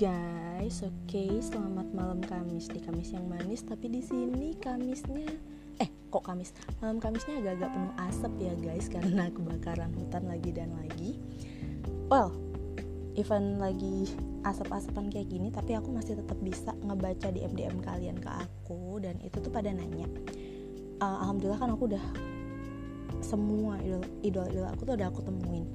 guys, oke, okay, selamat malam Kamis di Kamis yang manis. Tapi di sini Kamisnya, eh kok Kamis? Malam Kamisnya agak-agak penuh asap ya guys, karena kebakaran hutan lagi dan lagi. Well, even lagi asap-asapan kayak gini, tapi aku masih tetap bisa ngebaca di MDM kalian ke aku dan itu tuh pada nanya. Uh, Alhamdulillah kan aku udah semua idol idol aku tuh udah aku temuin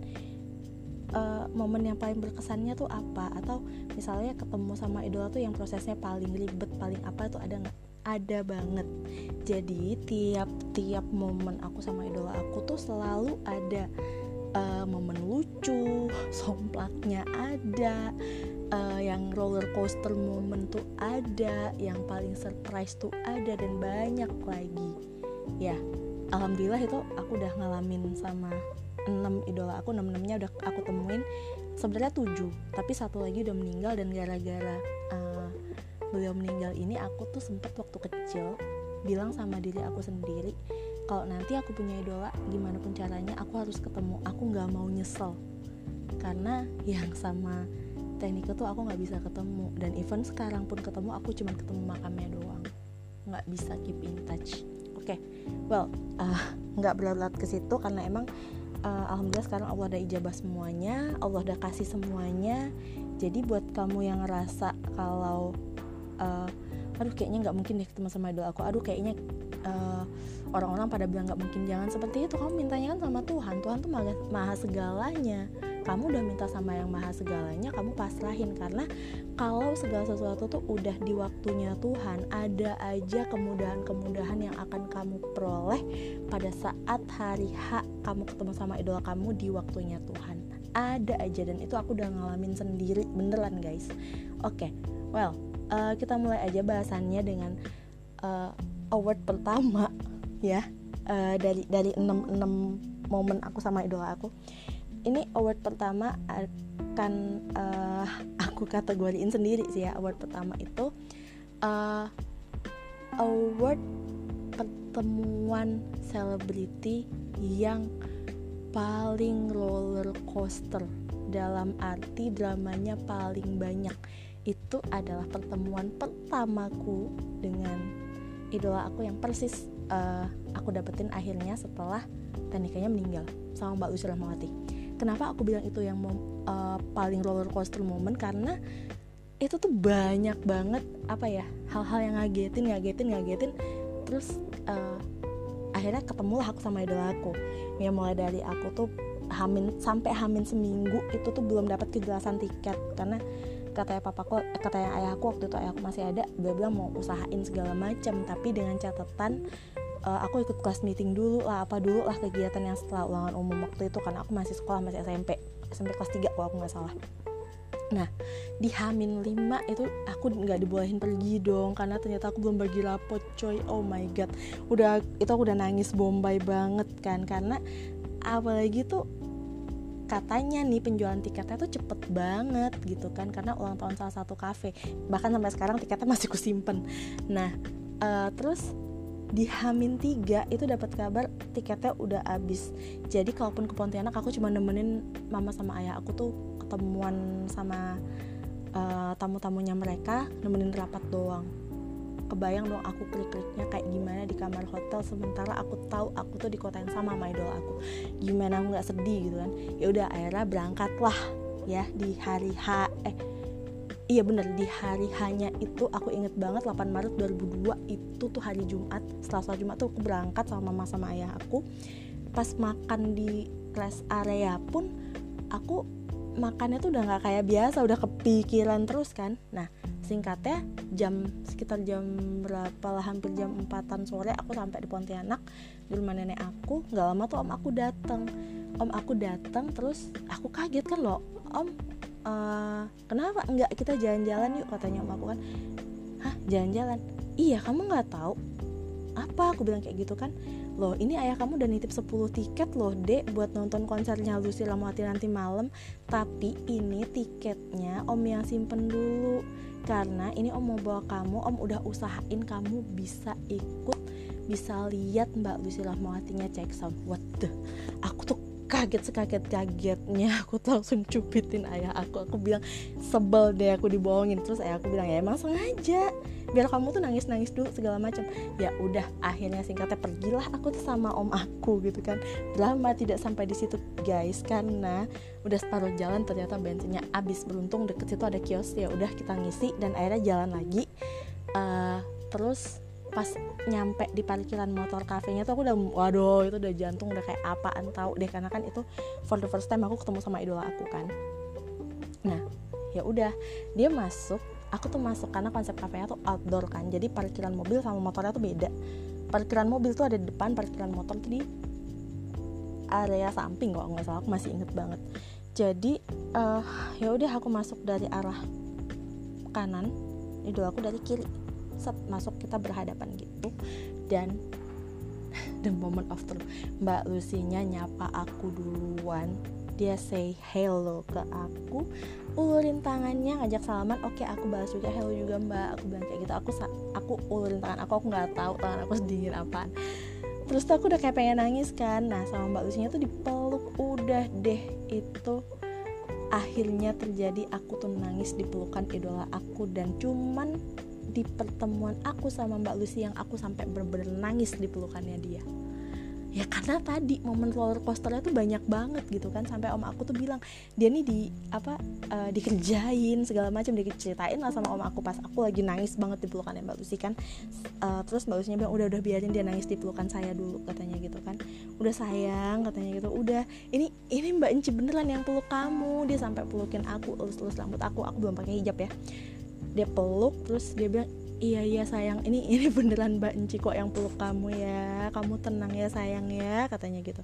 momen yang paling berkesannya tuh apa? Atau misalnya ketemu sama idola tuh yang prosesnya paling ribet paling apa tuh ada nggak? Ada banget. Jadi tiap-tiap momen aku sama idola aku tuh selalu ada uh, momen lucu somplaknya ada uh, yang roller coaster momen tuh ada yang paling surprise tuh ada dan banyak lagi. Ya alhamdulillah itu aku udah ngalamin sama 6 idola aku 6 enamnya udah aku temuin. Sebenarnya 7 tapi satu lagi udah meninggal dan gara-gara uh, beliau meninggal ini aku tuh sempet waktu kecil bilang sama diri aku sendiri kalau nanti aku punya idola gimana pun caranya aku harus ketemu. Aku nggak mau nyesel. Karena yang sama teknik itu aku nggak bisa ketemu. Dan even sekarang pun ketemu aku cuma ketemu makamnya doang. Nggak bisa keep in touch. Oke okay. well uh, nggak berlarut ke situ karena emang uh, alhamdulillah sekarang Allah udah ijabah semuanya Allah udah kasih semuanya. Jadi buat kamu yang ngerasa kalau uh, aduh kayaknya nggak mungkin deh ketemu sama idol aku. Aduh kayaknya uh, orang-orang pada bilang nggak mungkin. Jangan seperti itu. Kamu mintanya kan sama Tuhan. Tuhan tuh maha, maha segalanya kamu udah minta sama yang maha segalanya kamu pasrahin. Karena kalau segala sesuatu tuh udah di waktunya Tuhan ada aja kemudahan-kemudahan yang akan kamu peroleh pada saat hari H kamu ketemu sama idola kamu di waktunya Tuhan. Ada aja dan itu aku udah ngalamin sendiri. Beneran guys. Oke okay, well uh, kita mulai aja bahasannya dengan uh, award pertama ya. Uh, dari dari 6 6 momen aku sama idola aku ini award pertama akan uh, aku kategoriin sendiri sih ya award pertama itu uh, award pertemuan selebriti yang paling roller coaster. Dalam arti dramanya paling banyak. Itu adalah pertemuan pertamaku dengan idola aku yang persis uh, aku dapetin akhirnya setelah teknikanya meninggal sama Mbak Lucy Rahmawati kenapa aku bilang itu yang uh, paling roller coaster moment? Karena itu tuh banyak banget apa ya hal-hal yang ngagetin ngagetin ngagetin. Terus uh, akhirnya ketemulah aku sama idola aku. Ya mulai dari aku tuh hamin sampai hamin seminggu itu tuh belum dapat kejelasan tiket. Karena katanya papaku katanya ayahku waktu itu ayahku masih ada dia bilang mau usahain segala macam tapi dengan catatan uh, aku ikut kelas meeting dulu lah apa dulu lah kegiatan yang setelah ulangan umum waktu itu karena aku masih sekolah masih SMP SMP kelas 3 kalau aku nggak salah. Nah di Hamin 5 itu aku nggak dibolehin pergi dong karena ternyata aku belum bagi rapot coy. Oh my god. Udah itu aku udah nangis bombay banget kan karena apalagi tuh katanya nih penjualan tiketnya tuh cepet banget gitu kan karena ulang tahun salah satu kafe. Bahkan sampai sekarang tiketnya masih kusimpen nah uh, terus di Hamin 3 itu dapat kabar tiketnya udah habis. Jadi kalaupun ke Pontianak aku cuma nemenin mama sama ayah aku tuh ketemuan sama uh, tamu-tamunya mereka nemenin rapat doang. Kebayang dong aku klik-kliknya kayak gimana di kamar hotel sementara aku tahu aku tuh di kota yang sama sama idol aku. Gimana aku nggak sedih gitu kan? Ya udah akhirnya berangkatlah ya di hari H eh iya bener. Di hari hanya itu aku inget banget 8 Maret 2002 itu tuh hari Jumat. Setelah sholat Jumat tuh aku berangkat sama mama sama ayah aku. Pas makan di rest area pun aku makannya tuh udah nggak kayak biasa udah kepikiran terus kan. Nah singkatnya jam sekitar jam berapa lah hampir jam empatan sore aku sampai di Pontianak. Di rumah nenek aku nggak lama tuh om aku datang om aku datang terus aku kaget kan loh om uh, kenapa? Enggak kita jalan-jalan yuk katanya om aku kan. Hah jalan-jalan? Iya kamu nggak tahu. Apa? aku bilang kayak gitu kan. Loh ini ayah kamu udah nitip 10 tiket loh dek buat nonton konsernya Lucy Lamawati nanti malam. Tapi ini tiketnya om yang simpen dulu. Karena ini om mau bawa kamu om udah usahain kamu bisa ikut bisa lihat Mbak Lucy Lamawatinya cek sound what the aku tuh kaget sekaget kagetnya aku langsung cupitin ayah aku. Aku bilang sebel deh aku dibohongin. Terus ayah aku bilang ya emang sengaja biar kamu tuh nangis nangis dulu segala macam. Ya udah akhirnya singkatnya pergilah aku tuh sama om aku gitu kan. Drama tidak sampai di situ guys karena udah separuh jalan ternyata bensinnya habis. Beruntung deket situ ada kios. Ya udah kita ngisi dan akhirnya jalan lagi. Uh, terus pas nyampe di parkiran motor kafenya tuh aku udah waduh itu udah jantung udah kayak apaan tahu deh karena kan itu for the first time aku ketemu sama idola aku kan. Nah ya udah dia masuk aku tuh masuk karena konsep kafenya tuh outdoor kan jadi parkiran mobil sama motornya tuh beda. Parkiran mobil tuh ada di depan parkiran motor tuh di area samping kok nggak salah aku masih inget banget. Jadi uh, ya udah aku masuk dari arah kanan idola aku dari kiri set masuk kita berhadapan gitu. Dan the moment of truth. Mbak Lucinya nyapa aku duluan. Dia say hello ke aku. Ulurin tangannya ngajak salaman. Oke aku balas juga hello juga mbak. Aku bilang kayak gitu. Aku aku ulurin tangan aku. Aku nggak tahu tangan aku sedingin apaan. Terus tuh aku udah kayak pengen nangis kan. Nah sama mbak Lucinya tuh dipeluk. Udah deh itu akhirnya terjadi aku tuh nangis di pelukan idola aku. Dan cuman di pertemuan aku sama Mbak Lucy yang aku sampai bener-bener nangis di pelukannya dia. Ya karena tadi momen roller coasternya tuh banyak banget gitu kan. Sampai om aku tuh bilang dia nih di apa uh, dikerjain segala macam diceritain lah sama om aku pas aku lagi nangis banget di pelukannya mbak Lucy kan. Uh, terus mbak Lucy bilang udah udah biarin dia nangis di pelukan saya dulu katanya gitu kan. Udah sayang katanya gitu. Udah ini ini mbak Inci beneran yang peluk kamu. Dia sampai pelukin aku elus-elus rambut aku aku belum pakai hijab ya dia peluk terus dia bilang iya iya sayang. Ini ini beneran mbak Enci kok yang peluk kamu ya. Kamu tenang ya sayang ya katanya gitu.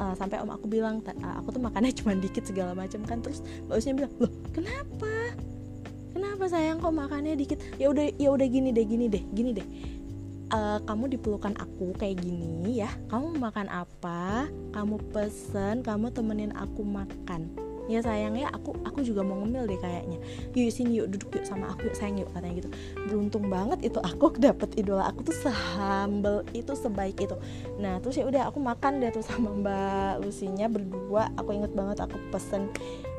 Uh, sampai om aku bilang uh, aku tuh makannya cuma dikit segala macam kan. Terus mbak Usnya bilang loh kenapa? Kenapa sayang kok makannya dikit? Ya udah ya udah gini deh gini deh gini deh. Uh, kamu dipelukan aku kayak gini ya. Kamu makan apa? Kamu pesen kamu temenin aku makan ya sayang ya aku aku juga mau ngemil deh kayaknya. Yuk sini yuk duduk yuk sama aku yuk sayang yuk katanya gitu. Beruntung banget itu aku dapet idola aku tuh sehambel itu sebaik itu. Nah terus ya udah aku makan deh tuh sama mbak Lusinya berdua. Aku inget banget aku pesen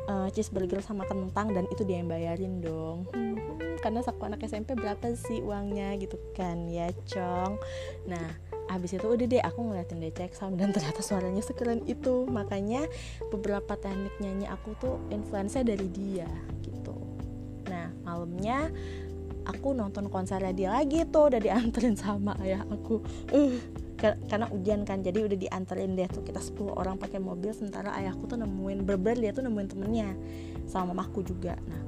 uh, cheeseburger sama kentang dan itu dia yang bayarin dong. Hmm, karena saku anak SMP berapa sih uangnya gitu kan ya cong? Nah habis itu udah deh aku ngeliatin dia cek sound dan ternyata suaranya sekeren itu. Makanya beberapa teknik nyanyi aku tuh influence dari dia gitu. Nah malamnya aku nonton konsernya dia lagi tuh udah dianterin sama ayah aku. Uh, karena hujan kan jadi udah dianterin deh tuh kita 10 orang pakai mobil sementara ayahku tuh nemuin berber dia tuh nemuin temennya sama mamaku juga. Nah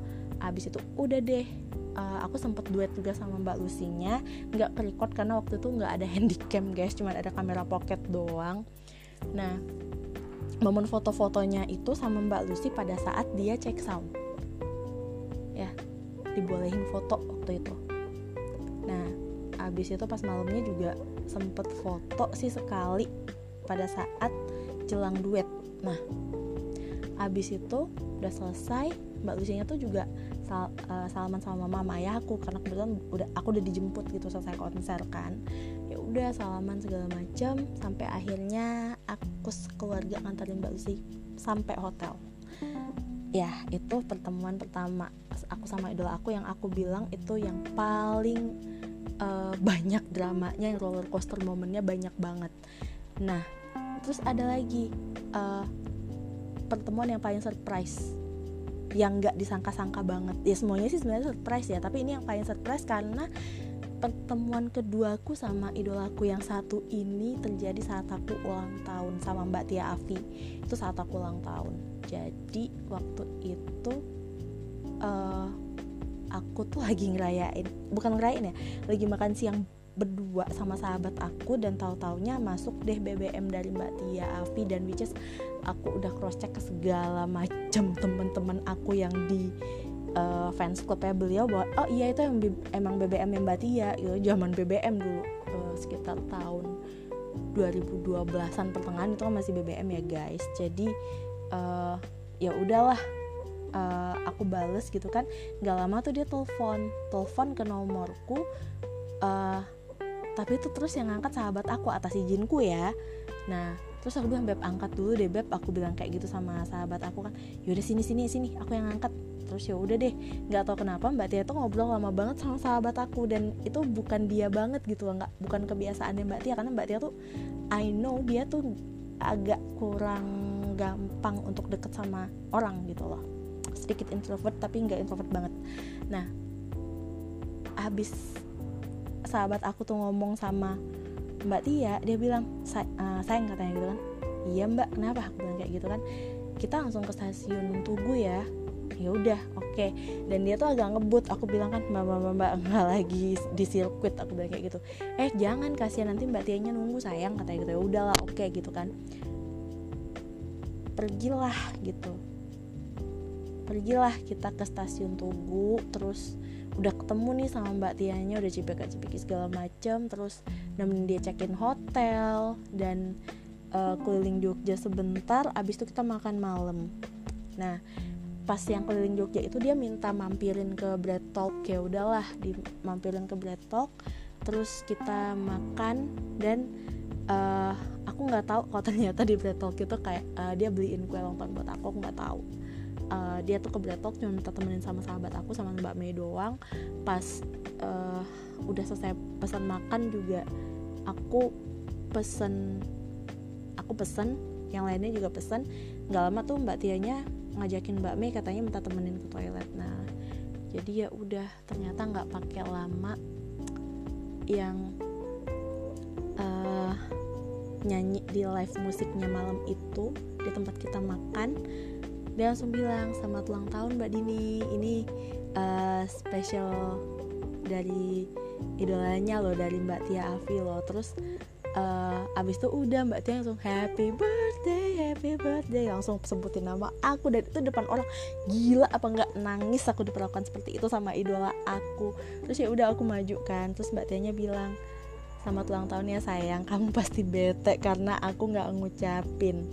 abis itu udah deh uh, aku sempet duet juga sama Mbak Lusinya. Nggak kerekod karena waktu itu nggak ada handycam guys. Cuma ada kamera pocket doang. Nah momen foto-fotonya itu sama Mbak Lucy pada saat dia cek sound. Ya dibolehin foto waktu itu. Nah abis itu pas malamnya juga sempet foto sih sekali pada saat jelang duet. Nah abis itu udah selesai Mbak Lucinya tuh juga sal uh, salaman sama mama ya aku karena kebetulan udah aku udah dijemput gitu selesai konser kan. Ya udah salaman segala macam sampai akhirnya aku sekeluarga nganterin Mbak Lucy sampai hotel. Ya itu pertemuan pertama aku sama idola aku yang aku bilang itu yang paling uh, banyak dramanya yang roller coaster momennya banyak banget. Nah terus ada lagi uh, pertemuan yang paling surprise yang nggak disangka-sangka banget. Ya semuanya sih sebenarnya surprise ya tapi ini yang paling surprise karena pertemuan keduaku sama idolaku yang satu ini terjadi saat aku ulang tahun sama Mbak Tia Afi. Itu saat aku ulang tahun. Jadi waktu itu uh, aku tuh lagi ngerayain bukan ngerayain ya lagi makan siang berdua sama sahabat aku dan tahu taunya masuk deh BBM dari Mbak Tia Afi dan which is aku udah cross check ke segala macam teman-teman aku yang di uh, fans clubnya beliau bahwa oh iya itu yang emang BBM yang Mbak Tia gitu. Zaman BBM dulu uh, sekitar tahun 2012an pertengahan itu kan masih BBM ya guys. Jadi uh, ya udahlah uh, aku bales gitu kan. Gak lama tuh dia telepon. Telepon ke nomorku uh, tapi itu terus yang ngangkat sahabat aku atas izinku ya. Nah terus aku bilang beb angkat dulu deh beb. Aku bilang kayak gitu sama sahabat aku kan. Yaudah sini sini sini. Aku yang angkat terus ya udah deh nggak tahu kenapa mbak Tia tuh ngobrol lama banget sama sahabat aku dan itu bukan dia banget gitu loh nggak bukan kebiasaannya mbak Tia. Karena mbak Tia tuh I know dia tuh agak kurang gampang untuk deket sama orang gitu loh. Sedikit introvert tapi nggak introvert banget. Nah habis sahabat aku tuh ngomong sama Mbak Tia dia bilang uh, sayang katanya gitu kan iya Mbak kenapa? Aku bilang kayak gitu kan. Kita langsung ke stasiun Tugu ya. Ya udah oke. Okay. dan dia tuh agak ngebut. Aku bilang kan mbak mbak mbak enggak lagi di sirkuit aku bilang kayak gitu. Eh jangan kasihan nanti mbak Tianya nunggu sayang katanya gitu. Ya udahlah oke okay, gitu kan. Pergilah gitu pergilah kita ke stasiun Tugu terus udah ketemu nih sama Mbak Tianya udah cipika cipiki segala macam terus nemenin dia check in hotel dan uh, keliling Jogja sebentar abis itu kita makan malam. Nah pas yang keliling Jogja itu dia minta mampirin ke Bread Talk ya udahlah di mampirin ke Bread Talk terus kita makan dan uh, aku nggak tahu kalau ternyata di Bread Talk itu kayak uh, dia beliin kue lontong buat aku aku nggak tahu uh, dia tuh ke cuma minta temenin sama sahabat aku sama Mbak Mei doang. Pas uh, udah selesai pesan makan juga aku pesen aku pesen yang lainnya juga pesen. Nggak lama tuh Mbak Tianya ngajakin Mbak Mei katanya minta temenin ke toilet. Nah jadi ya udah ternyata nggak pakai lama yang uh, nyanyi di live musiknya malam itu di tempat kita makan dia langsung bilang selamat ulang tahun Mbak Dini. Ini uh, special dari idolanya loh dari Mbak Tia Avi loh. Terus uh, abis itu udah Mbak Tia langsung happy birthday happy birthday. Langsung sebutin nama aku dan itu depan orang. Gila apa nggak nangis aku diperlakukan seperti itu sama idola aku. Terus ya udah aku maju kan. Terus Mbak Tianya bilang selamat ulang tahun ya sayang. Kamu pasti bete karena aku nggak ngucapin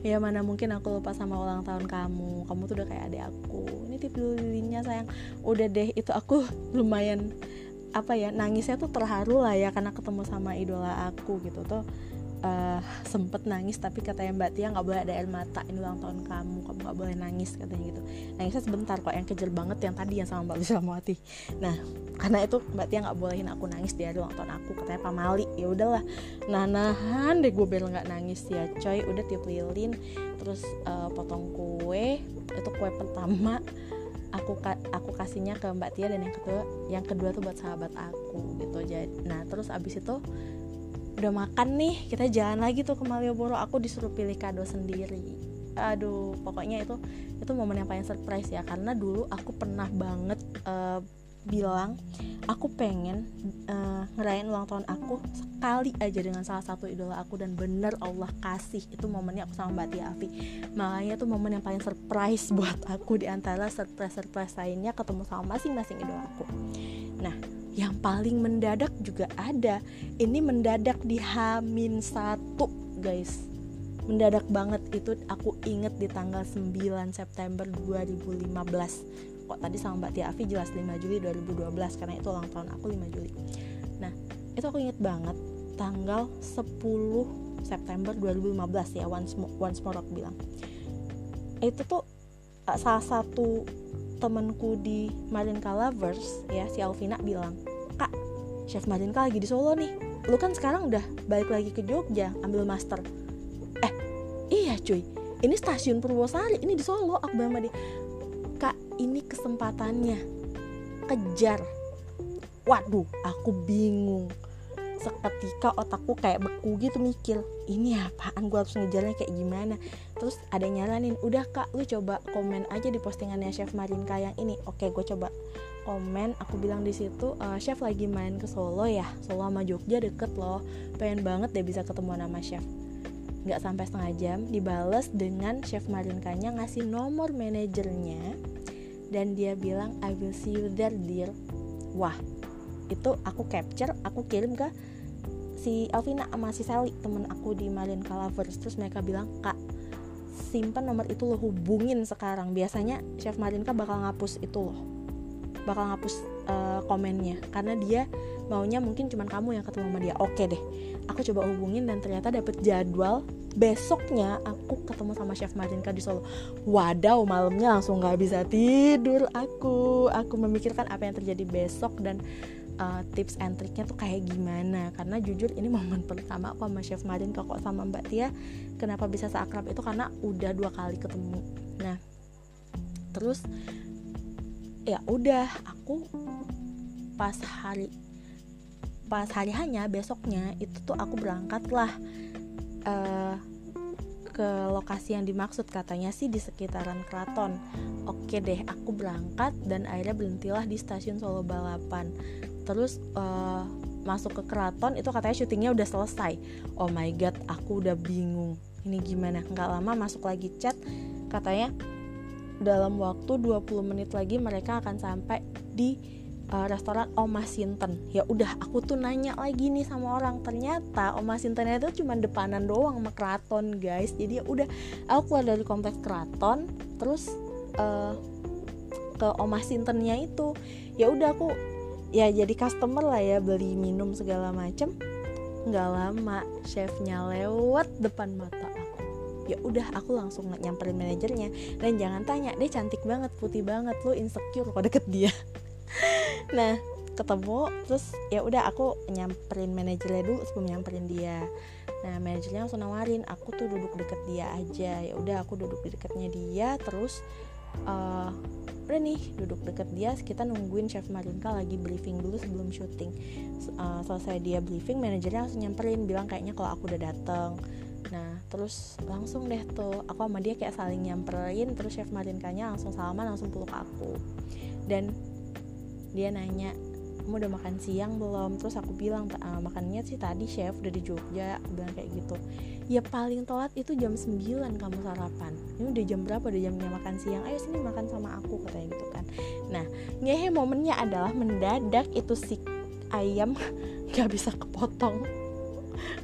ya mana mungkin aku lupa sama ulang tahun kamu. Kamu tuh udah kayak adik aku. Ini tip lilinnya sayang. Udah deh itu aku lumayan apa ya nangisnya tuh terharu lah ya karena ketemu sama idola aku gitu. Tuh uh, sempet nangis tapi katanya Mbak Tia nggak boleh ada air mata ini ulang tahun kamu kamu nggak boleh nangis katanya gitu. Nangisnya sebentar kok yang kejer banget yang tadi yang sama Mbak Wislamawati nah karena itu Mbak Tia nggak bolehin aku nangis di hari ulang tahun aku katanya pamali ya udahlah nah nahan deh gue biar nggak nangis ya coy. Udah tiup lilin terus uh, potong kue. Itu kue pertama aku aku kasihnya ke Mbak Tia dan yang kedua yang kedua tuh buat sahabat aku gitu. Jadi nah terus abis itu udah makan nih kita jalan lagi tuh ke Malioboro aku disuruh pilih kado sendiri. Aduh pokoknya itu itu momen yang paling surprise ya karena dulu aku pernah banget uh, bilang aku pengen uh, ngerayain ulang tahun aku sekali aja dengan salah satu idola aku dan bener Allah kasih. Itu momennya aku sama Mbak Tia makanya itu momen yang paling surprise buat aku di antara surprise surprise lainnya ketemu sama masing-masing idola aku. Nah yang paling mendadak juga ada. Ini mendadak di Hamin satu guys. Mendadak banget itu aku inget di tanggal 9 September 2015 kok tadi sama Mbak Tia Afi jelas 5 Juli 2012 karena itu ulang tahun aku 5 Juli. Nah itu aku inget banget tanggal 10 September 2015 ya once more, once more aku bilang. Itu tuh eh, salah satu temenku di Marinka Lovers ya si Alvina bilang kak chef Marinka lagi di Solo nih. Lu kan sekarang udah balik lagi ke Jogja ambil master. Eh iya cuy. Ini stasiun Purwosari ini di Solo aku bilang sama dia. Kak ini kesempatannya. Kejar. Waduh aku bingung seketika otakku kayak beku gitu mikir ini apaan? Gue harus ngejarnya kayak gimana? Terus ada yang nyaranin udah kak lu coba komen aja di postingannya chef Marinka yang ini. Oke gue coba komen aku bilang di situ e, chef lagi main ke Solo ya? Solo sama Jogja deket loh. Pengen banget deh bisa ketemu sama chef. Nggak sampai setengah jam dibales dengan chef Marinkanya ngasih nomor manajernya dan dia bilang I will see you there dear. Wah itu aku capture aku kirim ke si Alvina sama si Sally temen aku di Malin Calavers. Terus mereka bilang kak simpan nomor itu lo hubungin sekarang. Biasanya chef Marinka bakal ngapus itu loh. Bakal ngapus uh, komennya. Karena dia maunya mungkin cuman kamu yang ketemu sama dia. Oke deh aku coba hubungin dan ternyata dapet jadwal besoknya aku ketemu sama chef Marinka di Solo. Wadaw malamnya langsung nggak bisa tidur aku. Aku memikirkan apa yang terjadi besok dan uh, tips and triknya tuh kayak gimana? Karena jujur ini momen pertama aku sama chef Marinka kok sama Mbak Tia kenapa bisa seakrab itu? Karena udah dua kali ketemu. Nah terus ya udah aku pas hari pas hari hanya besoknya itu tuh aku berangkat lah uh, ke lokasi yang dimaksud katanya sih di sekitaran keraton. Oke deh aku berangkat dan akhirnya berhentilah di stasiun Solo Balapan terus uh, masuk ke keraton itu katanya syutingnya udah selesai. Oh my god aku udah bingung. Ini gimana? Nggak lama masuk lagi chat katanya dalam waktu 20 menit lagi mereka akan sampai di uh, restoran Oma Sinten. Ya udah aku tuh nanya lagi nih sama orang. Ternyata Oma Sinten itu cuma depanan doang sama keraton guys. Jadi ya udah aku keluar dari kompleks keraton terus uh, ke Oma Sintennya itu. Ya udah aku ya jadi customer lah ya beli minum segala macem. Nggak lama chefnya lewat depan mata aku. Ya udah aku langsung nyamperin manajernya. Dan jangan tanya dia cantik banget putih banget lo insecure kok deket dia. Nah ketemu terus ya udah aku nyamperin manajernya dulu sebelum nyamperin dia. Nah manajernya langsung nawarin aku tuh duduk deket dia aja. Ya udah aku duduk di dekatnya dia terus uh, udah nih duduk deket dia kita nungguin chef Marinka lagi briefing dulu sebelum syuting. Uh, selesai dia briefing manajernya langsung nyamperin bilang kayaknya kalau aku udah dateng. Nah terus langsung deh tuh aku sama dia kayak saling nyamperin terus chef Marinkanya langsung salaman langsung peluk aku. Dan dia nanya kamu udah makan siang belum? Terus aku bilang ah, makannya sih tadi chef udah di Jogja aku bilang kayak gitu. Ya paling telat itu jam 9 kamu sarapan. Ini udah jam berapa udah jamnya makan siang? Ayo sini makan sama aku katanya gitu kan. Nah ngehe momennya adalah mendadak itu si ayam gak bisa kepotong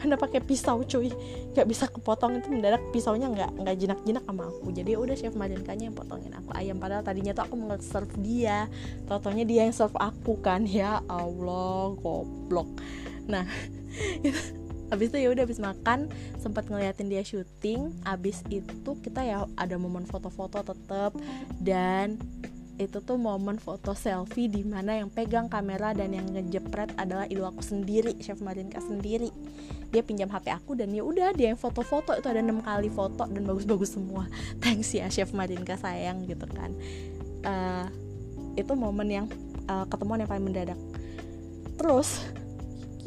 anda pakai pisau cuy. Nggak bisa kepotong itu mendadak pisaunya nggak nggak jinak jinak sama aku. Jadi ya udah chef Marinkanya yang potongin aku ayam. Padahal tadinya tuh aku mau serve dia. Totonya dia yang serve aku kan. Ya Allah goblok. Nah Abis itu ya udah habis makan sempat ngeliatin dia syuting. Abis itu kita ya ada momen foto-foto tetep. Dan itu tuh momen foto selfie di mana yang pegang kamera dan yang ngejepret adalah idola aku sendiri chef Marinka sendiri. Dia pinjam HP aku dan ya udah dia yang foto-foto. Itu ada enam kali foto dan bagus-bagus semua. Thanks ya chef Marinka sayang gitu kan. Uh, itu momen yang uh, ketemuan yang paling mendadak. Terus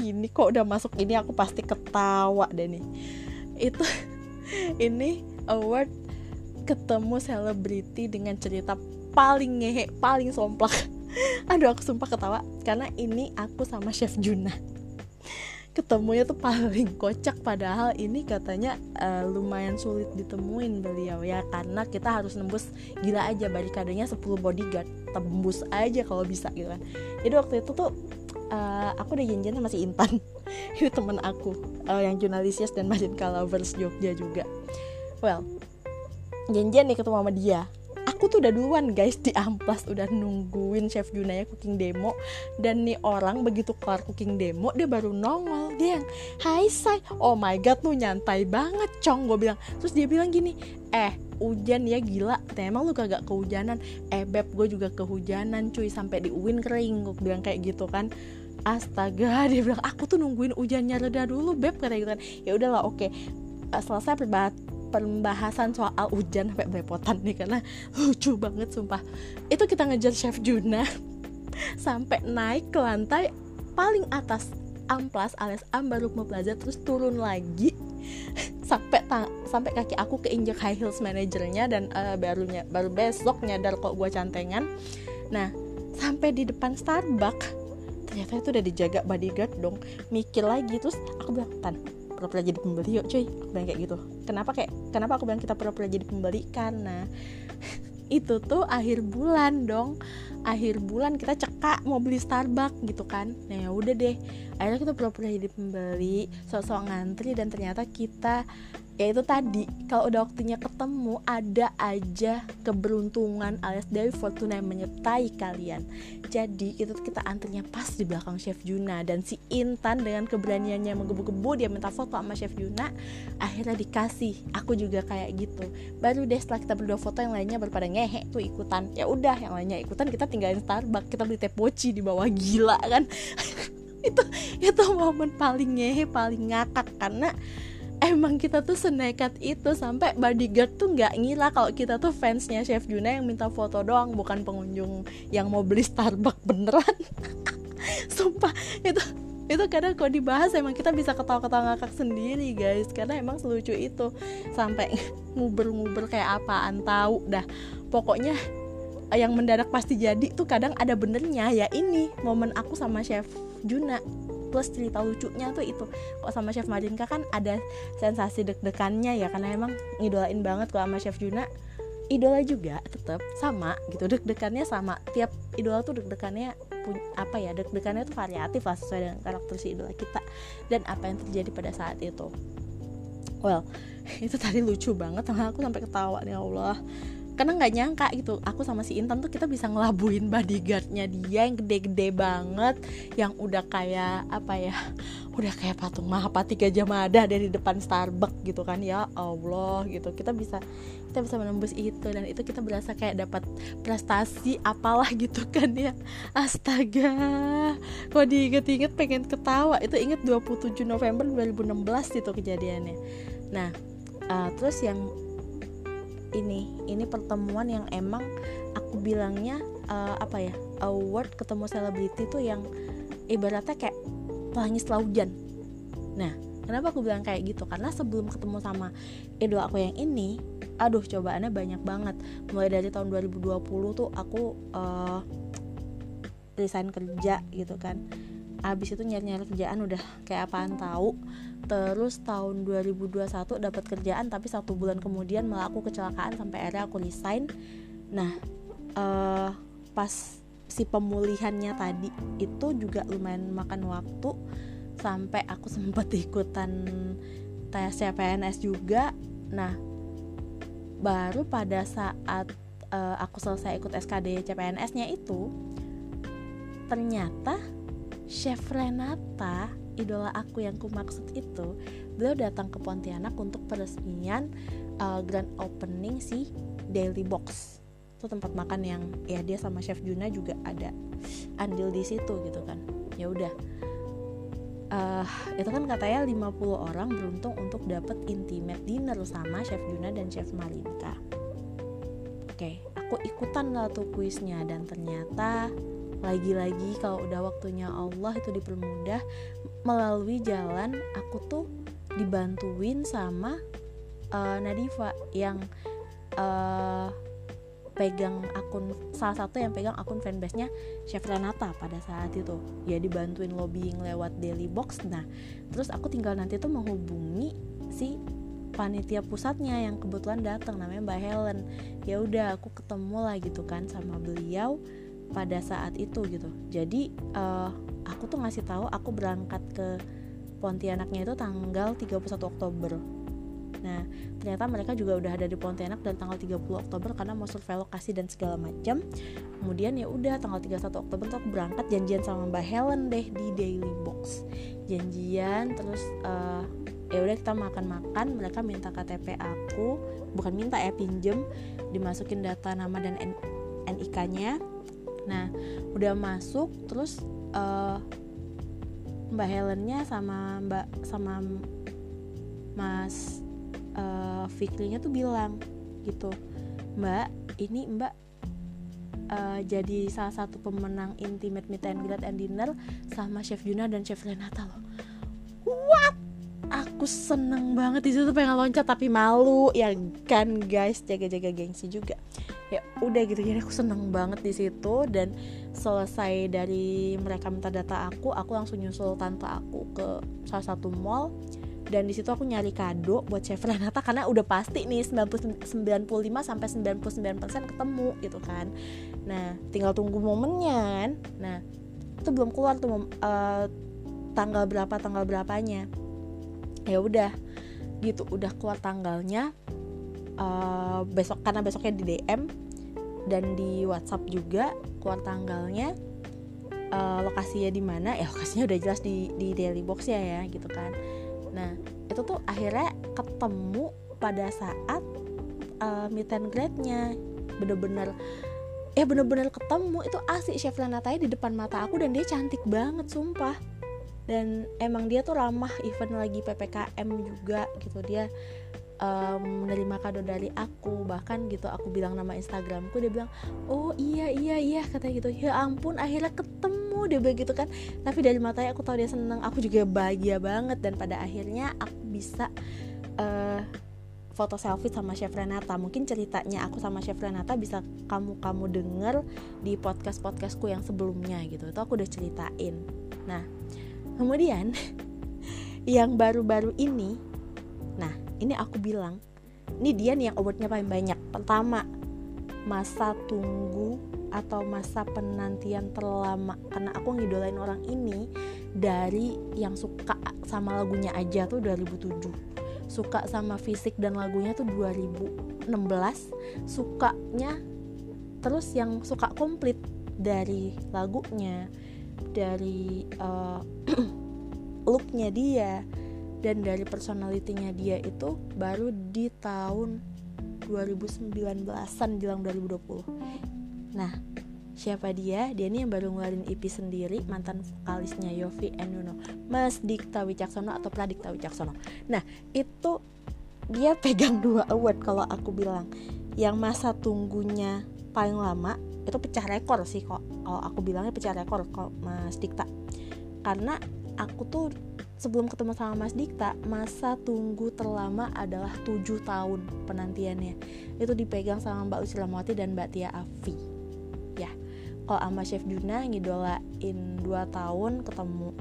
ini kok udah masuk ini aku pasti ketawa deh nih. Itu ini award ketemu selebriti dengan cerita paling ngehe paling somplak. Aduh aku sumpah ketawa karena ini aku sama chef Juna. Ketemunya tuh paling kocak padahal ini katanya uh, lumayan sulit ditemuin beliau ya karena kita harus nembus gila aja barikadenya 10 bodyguard tembus aja kalau bisa gitu kan. Jadi waktu itu tuh uh, aku udah janjian sama si Intan. Itu temen aku uh, yang jurnalisias dan Majin Lovers Jogja juga. Well janjian nih ketemu sama dia aku tuh udah duluan guys di amplas udah nungguin chef Junaya cooking demo. Dan nih orang begitu kelar cooking demo dia baru nongol. Dia yang hai say oh my god lu nyantai banget cong gue bilang. Terus dia bilang gini eh hujan ya gila. Emang lu kagak kehujanan? Eh beb gue juga kehujanan cuy. Sampai di uin kering gue bilang kayak gitu kan. Astaga dia bilang aku tuh nungguin hujannya reda dulu beb kata gitu kan. Ya udahlah oke. Okay. selesai perbat pembahasan soal hujan sampai belepotan nih karena lucu banget sumpah. Itu kita ngejar chef Juna sampai naik ke lantai paling atas amplas alias Ambarukmo Plaza terus turun lagi sampai tang sampai kaki aku keinjak high heels manajernya dan uh, barunya baru besok nyadar kok gue cantengan. Nah sampai di depan Starbucks ternyata itu udah dijaga bodyguard dong. Mikir lagi terus aku bilang tan pura-pura jadi pembeli yuk cuy. Aku bilang kayak gitu. Kenapa kayak kenapa aku bilang kita pura-pura jadi pembeli? Karena itu tuh akhir bulan dong. Akhir bulan kita cekak mau beli Starbucks gitu kan. Nah ya udah deh. Akhirnya kita pura-pura jadi pembeli sosok ngantri dan ternyata kita ya itu tadi kalau udah waktunya ketemu ada aja keberuntungan alias dari Fortuna yang menyertai kalian. Jadi itu kita antrinya pas di belakang Chef Juna. Dan si Intan dengan keberaniannya menggebu-gebu dia minta foto sama Chef Juna akhirnya dikasih. Aku juga kayak gitu. Baru deh setelah kita berdua foto yang lainnya berpada ngehe tuh ikutan. Ya udah yang lainnya ikutan kita tinggalin Starbucks. Kita beli teh poci di bawah gila kan? Itu itu momen paling ngehe paling ngakak. Karena emang kita tuh senekat itu sampai bodyguard tuh nggak ngira kalau kita tuh fansnya Chef Juna yang minta foto doang bukan pengunjung yang mau beli Starbucks beneran. Sumpah itu itu kadang kalau dibahas emang kita bisa ketawa-ketawa ngakak sendiri guys. Karena emang selucu itu sampai nguber-nguber kayak apaan tahu dah. Pokoknya yang mendadak pasti jadi tuh kadang ada benernya ya ini momen aku sama chef Juna plus cerita lucunya tuh itu. Kok sama chef Marinka kan ada sensasi deg-degannya ya karena emang ngidolain banget kok sama chef Juna. Idola juga tetap sama gitu deg-degannya sama. Tiap idola tuh deg-degannya apa ya deg-degannya tuh variatif lah sesuai dengan karakter si idola kita dan apa yang terjadi pada saat itu. Well itu tadi lucu banget sama aku sampai ketawa nih ya Allah karena nggak nyangka gitu. Aku sama si Intan tuh kita bisa ngelabuin bodyguardnya dia yang gede-gede banget yang udah kayak apa ya udah kayak patung Mahapati Gajah Mada dari depan Starbucks gitu kan. Ya Allah gitu. Kita bisa kita bisa menembus itu. Dan itu kita berasa kayak dapat prestasi apalah gitu kan ya. Astaga. Kok diinget-inget pengen ketawa. Itu inget 27 November 2016 itu kejadiannya. Nah uh, terus yang ini ini pertemuan yang emang aku bilangnya uh, apa ya award ketemu selebriti tuh yang ibaratnya kayak pelangi setelah hujan. Nah kenapa aku bilang kayak gitu? Karena sebelum ketemu sama idola aku yang ini aduh cobaannya banyak banget. Mulai dari tahun 2020 tuh aku uh, resign kerja gitu kan abis itu nyari-nyari kerjaan udah kayak apaan tahu. Terus tahun 2021 dapat kerjaan tapi satu bulan kemudian malah kecelakaan sampai akhirnya aku resign. Nah uh, pas si pemulihannya tadi itu juga lumayan makan waktu sampai aku sempat ikutan tes CPNS juga. Nah baru pada saat uh, aku selesai ikut SKD CPNS-nya itu ternyata Chef Renata idola aku yang ku maksud itu beliau datang ke Pontianak untuk peresmian uh, grand opening si Daily Box. Itu tempat makan yang ya dia sama chef Juna juga ada andil di situ gitu kan. Ya udah. Uh, itu kan katanya 50 orang beruntung untuk dapat intimate dinner sama chef Juna dan chef Malinka. Oke aku ikutan lah tuh kuisnya dan ternyata lagi-lagi kalau udah waktunya Allah itu dipermudah melalui jalan aku tuh dibantuin sama uh, Nadifa yang uh, pegang akun salah satu yang pegang akun fanbase-nya Chef Renata pada saat itu. Ya dibantuin lobbying lewat Daily Box. Nah terus aku tinggal nanti tuh menghubungi si panitia pusatnya yang kebetulan datang namanya Mbak Helen. Ya udah aku ketemu lah gitu kan sama beliau pada saat itu gitu jadi uh, aku tuh ngasih tahu aku berangkat ke Pontianaknya itu tanggal 31 Oktober Nah, ternyata mereka juga udah ada di Pontianak dari tanggal 30 Oktober karena mau survei lokasi dan segala macam. Kemudian ya udah tanggal 31 Oktober tuh aku berangkat janjian sama Mbak Helen deh di Daily Box. Janjian terus uh, ya udah kita makan-makan, mereka minta KTP aku, bukan minta ya pinjem, dimasukin data nama dan NIK-nya nah udah masuk terus uh, Mbak Helennya sama Mbak sama Mas uh, Fikrinya tuh bilang gitu Mbak ini Mbak uh, jadi salah satu pemenang Intimate Meet and Greet and Dinner sama Chef Juna dan Chef Renata loh. What aku seneng banget di situ pengen loncat tapi malu ya kan guys jaga-jaga gengsi juga ya udah gitu jadi aku seneng banget di situ dan selesai dari mereka minta data aku aku langsung nyusul tante aku ke salah satu mall dan di situ aku nyari kado buat chef Renata karena udah pasti nih 90, 95 sampai 99% ketemu gitu kan. Nah, tinggal tunggu momennya kan. Nah, itu belum keluar tuh uh, tanggal berapa tanggal berapanya. Ya udah. gitu. Udah keluar tanggalnya uh, besok karena besoknya di DM dan di WhatsApp juga keluar tanggalnya uh, lokasinya di mana? Ya lokasinya udah jelas di di daily box ya ya gitu kan. Nah itu tuh akhirnya ketemu pada saat uh, meet and greet-nya. Bener-bener ya bener-bener ketemu. Itu asik chef Renatanya di depan mata aku dan dia cantik banget sumpah dan emang dia tuh ramah event lagi ppkm juga gitu. Dia um, menerima kado dari aku. Bahkan gitu aku bilang nama instagramku dia bilang oh iya iya iya katanya gitu. Ya ampun akhirnya ketemu dia begitu kan. Tapi dari matanya aku tahu dia seneng. Aku juga bahagia banget. Dan pada akhirnya aku bisa uh, foto selfie sama Chef Renata. Mungkin ceritanya aku sama Chef Renata bisa kamu kamu denger di podcast podcastku yang sebelumnya gitu. Itu aku udah ceritain. Nah kemudian yang baru-baru ini nah ini aku bilang ini dia nih yang awardnya paling banyak. Pertama masa tunggu atau masa penantian terlama. Karena aku ngidolain orang ini dari yang suka sama lagunya aja tuh 2007 suka sama fisik dan lagunya tuh 2016 sukanya terus yang suka komplit dari lagunya dari uh, looknya dia dan dari personalitinya dia itu baru di tahun 2019an jelang 2020 nah Siapa dia? Dia ini yang baru ngeluarin EP sendiri mantan vokalisnya Yofi and Nuno. Mas Dikta Wicaksono atau Pradikta Wicaksono. Nah itu dia pegang dua award kalau aku bilang. Yang masa tunggunya paling lama itu pecah rekor sih kok. Kalau aku bilangnya pecah rekor kok Mas Dikta. Karena aku tuh sebelum ketemu sama Mas Dikta masa tunggu terlama adalah 7 tahun penantiannya. Itu dipegang sama Mbak Usilamawati dan Mbak Tia Afi. Ya kalau sama Chef Juna ngidolain 2 tahun ketemu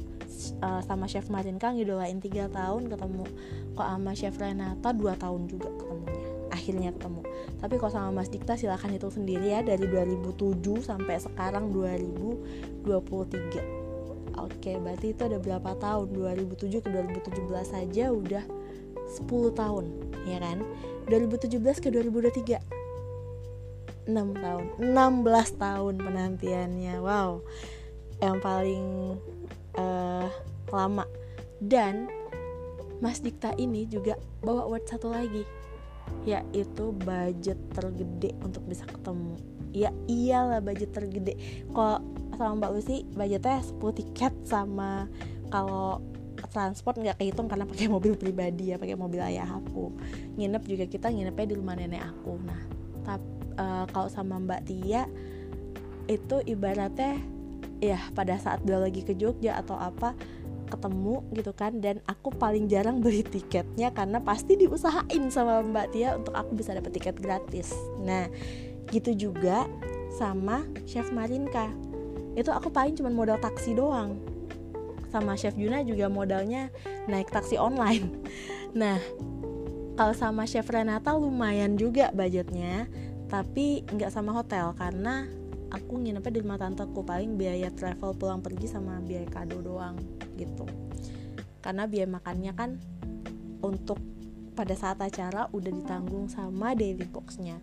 uh, sama Chef Marinka ngidolain 3 tahun ketemu. Kok sama Chef Renata 2 tahun juga ketemunya akhirnya ketemu. Tapi kalau sama Mas Dikta silahkan hitung sendiri ya dari 2007 sampai sekarang 2023 oke berarti itu ada berapa tahun? 2007 ke 2017 saja udah 10 tahun ya kan? 2017 ke 2023 6 tahun. 16 tahun penantiannya. Wow. Yang paling uh, lama. Dan Mas Dikta ini juga bawa award satu lagi yaitu budget tergede untuk bisa ketemu. Ya iyalah budget tergede. Kok sama Mbak Lucy budgetnya 10 tiket sama kalau transport nggak kehitung karena pakai mobil pribadi ya pakai mobil ayah aku. Nginep juga kita nginepnya di rumah nenek aku. Nah tapi uh, kalau sama Mbak Tia itu ibaratnya ya pada saat dia lagi ke Jogja atau apa ketemu gitu kan dan aku paling jarang beli tiketnya karena pasti diusahain sama Mbak Tia untuk aku bisa dapat tiket gratis. Nah, gitu juga sama Chef Marinka. Itu aku paling cuma modal taksi doang. Sama Chef Juna juga modalnya naik taksi online. Nah, kalau sama Chef Renata lumayan juga budgetnya tapi nggak sama hotel karena aku nginepnya di rumah tanteku paling biaya travel pulang pergi sama biaya kado doang gitu. Karena biaya makannya kan untuk pada saat acara udah ditanggung sama daily boxnya.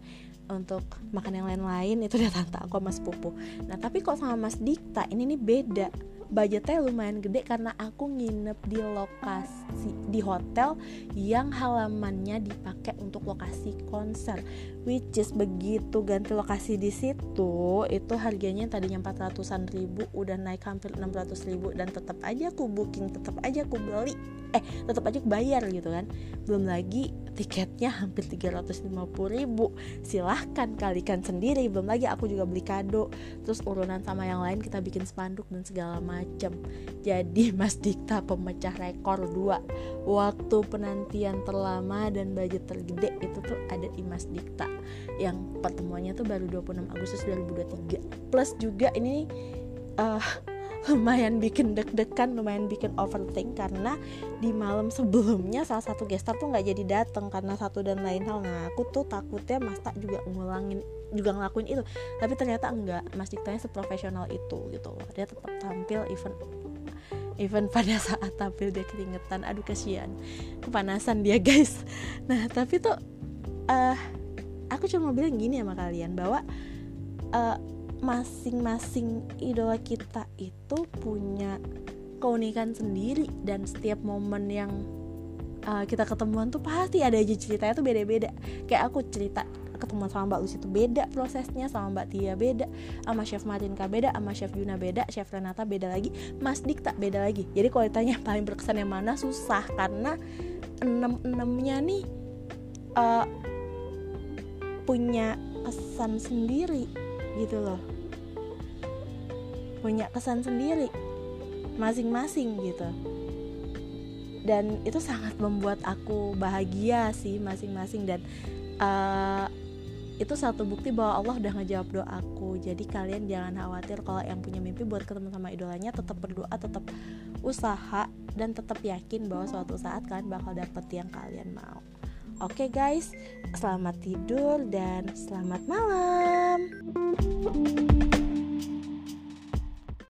Untuk makan yang lain-lain itu udah tante aku sama sepupu. Nah tapi kok sama mas Dikta? Ini nih beda budgetnya lumayan gede karena aku nginep di lokasi di hotel yang halamannya dipakai untuk lokasi konser. Which is begitu ganti lokasi di situ itu harganya tadinya 400an ribu udah naik hampir 600 ribu dan tetap aja aku booking tetap aja aku beli eh tetap aja aku bayar gitu kan. Belum lagi tiketnya hampir 350 ribu. Silahkan kalikan sendiri. Belum lagi aku juga beli kado terus urunan sama yang lain kita bikin spanduk dan segala macam jadi Mas Dikta pemecah rekor dua. Waktu penantian terlama dan budget tergede itu tuh ada di Mas Dikta. Yang pertemuannya tuh baru 26 Agustus 2023 plus juga ini uh, lumayan bikin deg-degan lumayan bikin overthink karena di malam sebelumnya salah satu gestar tuh nggak jadi datang karena satu dan lain hal. Nah aku tuh takutnya Mas Tak juga ngulangin juga ngelakuin itu. Tapi ternyata enggak. Mas Diktanya seprofesional itu gitu dia tetap tampil event even pada saat tampil dia keringetan. Aduh kasihan. Kepanasan dia guys. Nah tapi tuh uh, aku cuma bilang gini sama kalian bahwa uh, masing-masing idola kita itu punya keunikan sendiri. Dan setiap momen yang uh, kita ketemuan tuh pasti ada aja ceritanya tuh beda-beda. Kayak aku cerita ketemuan sama Mbak Lucy itu beda prosesnya sama Mbak Tia beda sama Chef Marinka beda sama Chef Yuna beda Chef Renata beda lagi Mas Dik tak beda lagi. Jadi kalau ditanya paling berkesan yang mana susah. Karena enam enamnya nih uh, punya kesan sendiri gitu loh. Punya kesan sendiri. Masing-masing gitu. Dan itu sangat membuat aku bahagia sih masing-masing dan uh, itu satu bukti bahwa Allah udah ngejawab doaku. Jadi kalian jangan khawatir kalau yang punya mimpi buat ketemu sama idolanya tetap berdoa tetap usaha dan tetap yakin bahwa suatu saat kalian bakal dapet yang kalian mau oke guys. Selamat tidur dan selamat malam